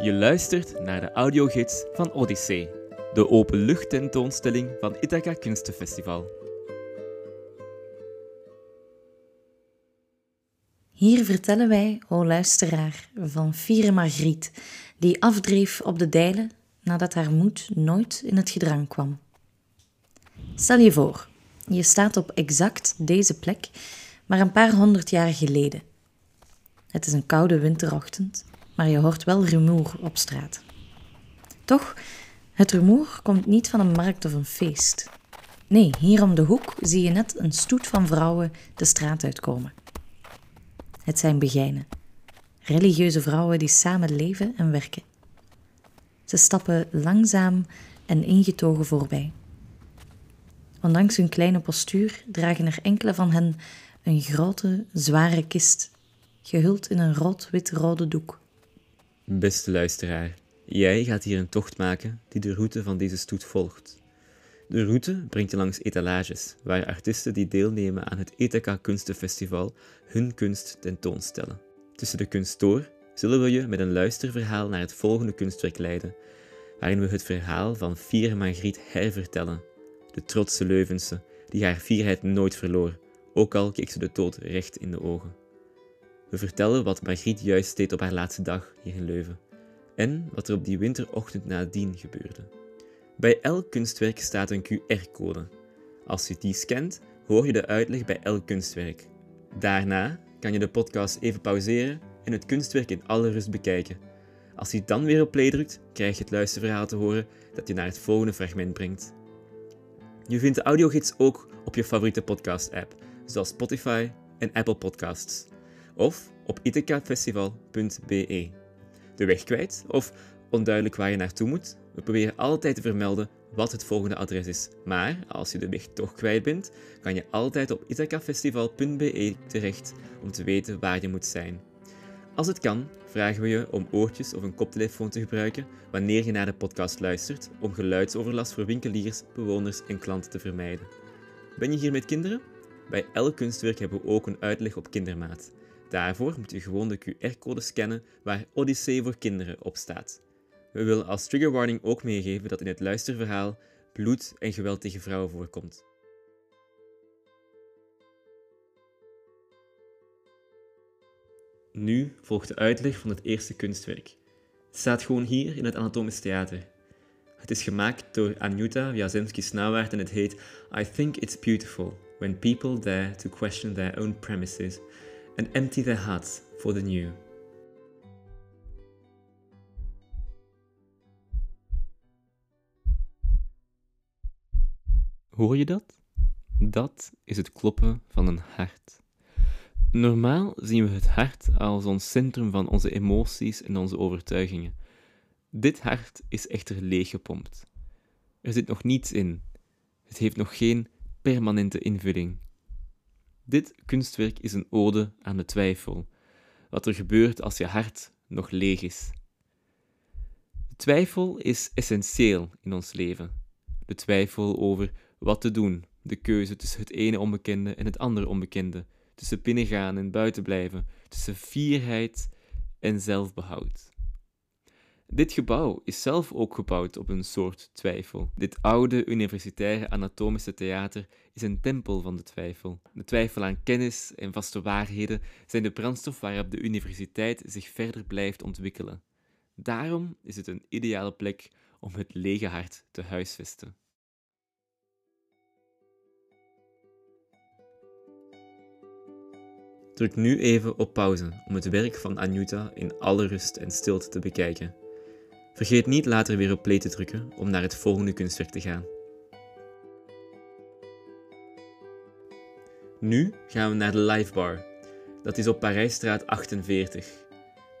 Je luistert naar de audiogids van Odyssee, de openluchttentoonstelling van Ithaca Kunstenfestival. Hier vertellen wij, o luisteraar, van Fiere Margriet, die afdreef op de dijlen nadat haar moed nooit in het gedrang kwam. Stel je voor, je staat op exact deze plek, maar een paar honderd jaar geleden. Het is een koude winterochtend, maar je hoort wel rumoer op straat. Toch, het rumoer komt niet van een markt of een feest. Nee, hier om de hoek zie je net een stoet van vrouwen de straat uitkomen. Het zijn begijnen, religieuze vrouwen die samen leven en werken. Ze stappen langzaam en ingetogen voorbij. Ondanks hun kleine postuur dragen er enkele van hen een grote, zware kist, gehuld in een rood-wit-rode doek. Beste luisteraar, jij gaat hier een tocht maken die de route van deze stoet volgt. De route brengt je langs etalages, waar artiesten die deelnemen aan het Ethica Kunstenfestival hun kunst tentoonstellen. Tussen de kunst door zullen we je met een luisterverhaal naar het volgende kunstwerk leiden, waarin we het verhaal van Fiere Margriet hervertellen, de trotse Leuvense, die haar fierheid nooit verloor, ook al keek ze de dood recht in de ogen. We vertellen wat Margriet juist deed op haar laatste dag hier in Leuven en wat er op die winterochtend nadien gebeurde. Bij elk kunstwerk staat een QR-code. Als je die scant, hoor je de uitleg bij elk kunstwerk. Daarna kan je de podcast even pauzeren en het kunstwerk in alle rust bekijken. Als je dan weer op play drukt, krijg je het luisterverhaal te horen dat je naar het volgende fragment brengt. Je vindt de audiogids ook op je favoriete podcast-app, zoals Spotify en Apple Podcasts, of op itekafestival.be. De weg kwijt of onduidelijk waar je naartoe moet? We proberen altijd te vermelden wat het volgende adres is. Maar als je de weg toch kwijt bent, kan je altijd op itakafestival.be terecht om te weten waar je moet zijn. Als het kan, vragen we je om oortjes of een koptelefoon te gebruiken wanneer je naar de podcast luistert, om geluidsoverlast voor winkeliers, bewoners en klanten te vermijden. Ben je hier met kinderen? Bij elk kunstwerk hebben we ook een uitleg op kindermaat. Daarvoor moet je gewoon de QR-code scannen waar Odyssee voor kinderen op staat. We willen als trigger warning ook meegeven dat in het luisterverhaal bloed en geweld tegen vrouwen voorkomt. Nu volgt de uitleg van het eerste kunstwerk. Het staat gewoon hier in het Anatomisch Theater. Het is gemaakt door Anjuta Wjazemski-Snauwaard en het heet I Think It's Beautiful When People Dare to Question Their Own Premises and Empty Their Hearts for the New. Hoor je dat? Dat is het kloppen van een hart. Normaal zien we het hart als ons centrum van onze emoties en onze overtuigingen. Dit hart is echter leeggepompt. Er zit nog niets in. Het heeft nog geen permanente invulling. Dit kunstwerk is een ode aan de twijfel, wat er gebeurt als je hart nog leeg is. De twijfel is essentieel in ons leven. De twijfel over wat te doen, de keuze tussen het ene onbekende en het andere onbekende, tussen binnengaan en buiten blijven, tussen fierheid en zelfbehoud. Dit gebouw is zelf ook gebouwd op een soort twijfel. Dit oude universitaire anatomische theater is een tempel van de twijfel. De twijfel aan kennis en vaste waarheden zijn de brandstof waarop de universiteit zich verder blijft ontwikkelen. Daarom is het een ideale plek om het lege hart te huisvesten. Druk nu even op pauze om het werk van Anjuta in alle rust en stilte te bekijken. Vergeet niet later weer op play te drukken om naar het volgende kunstwerk te gaan. Nu gaan we naar de Live Bar. Dat is op Parijsstraat 48.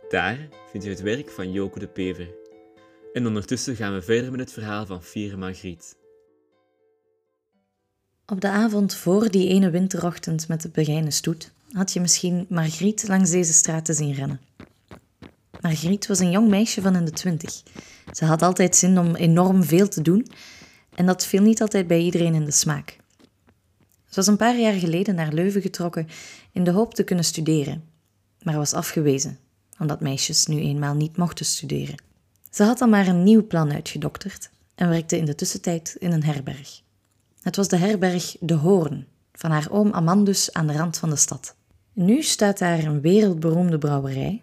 Daar vind je het werk van Joko de Pever. En ondertussen gaan we verder met het verhaal van Fiere Margriet. Op de avond voor die ene winterochtend met de begijnen stoet had je misschien Margriet langs deze straten zien rennen. Margriet was een jong meisje van in de twintig. Ze had altijd zin om enorm veel te doen en dat viel niet altijd bij iedereen in de smaak. Ze was een paar jaar geleden naar Leuven getrokken in de hoop te kunnen studeren, maar was afgewezen, omdat meisjes nu eenmaal niet mochten studeren. Ze had dan maar een nieuw plan uitgedokterd en werkte in de tussentijd in een herberg. Het was de herberg De Hoorn van haar oom Amandus aan de rand van de stad. Nu staat daar een wereldberoemde brouwerij,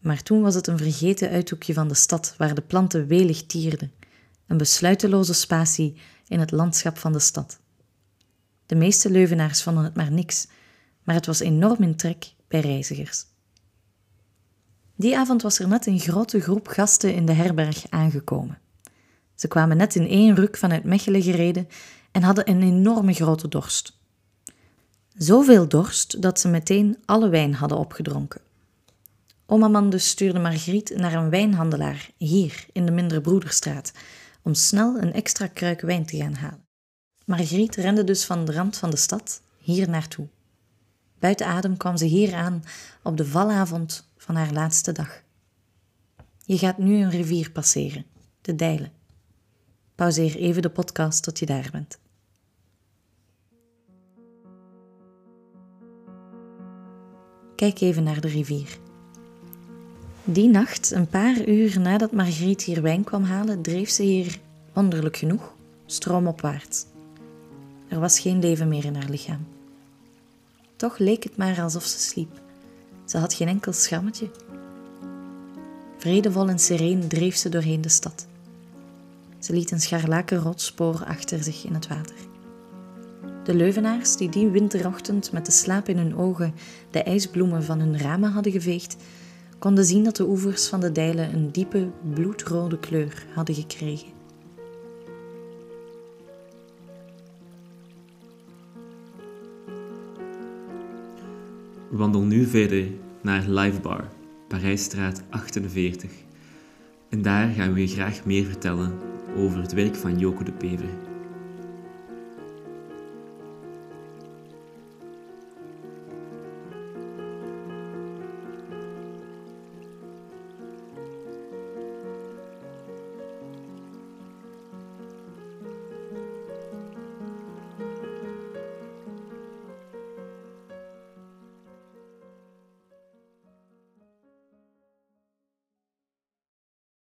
maar toen was het een vergeten uithoekje van de stad waar de planten welig tierden, een besluiteloze spatie in het landschap van de stad. De meeste Leuvenaars vonden het maar niks, maar het was enorm in trek bij reizigers. Die avond was er net een grote groep gasten in de herberg aangekomen. Ze kwamen net in één ruk vanuit Mechelen gereden en hadden een enorme grote dorst. Zoveel dorst dat ze meteen alle wijn hadden opgedronken. Oma dus stuurde Margriet naar een wijnhandelaar hier in de Mindere Broederstraat om snel een extra kruik wijn te gaan halen. Margriet rende dus van de rand van de stad hier naartoe. Buiten adem kwam ze hier aan op de valavond van haar laatste dag. Je gaat nu een rivier passeren, de Dijlen. Pauzeer even de podcast tot je daar bent. Kijk even naar de rivier. Die nacht, een paar uur nadat Margriet hier wijn kwam halen, dreef ze hier, wonderlijk genoeg, stroomopwaarts. Er was geen leven meer in haar lichaam. Toch leek het maar alsof ze sliep. Ze had geen enkel schammetje. Vredevol en sereen dreef ze doorheen de stad. Ze liet een scharlaken rotspoor achter zich in het water. De Leuvenaars, die die winterochtend met de slaap in hun ogen de ijsbloemen van hun ramen hadden geveegd, konden zien dat de oevers van de dijlen een diepe, bloedrode kleur hadden gekregen. Wandel nu verder naar Live Bar, Parijsstraat 48. En daar gaan we je graag meer vertellen over het werk van Joko de Pever.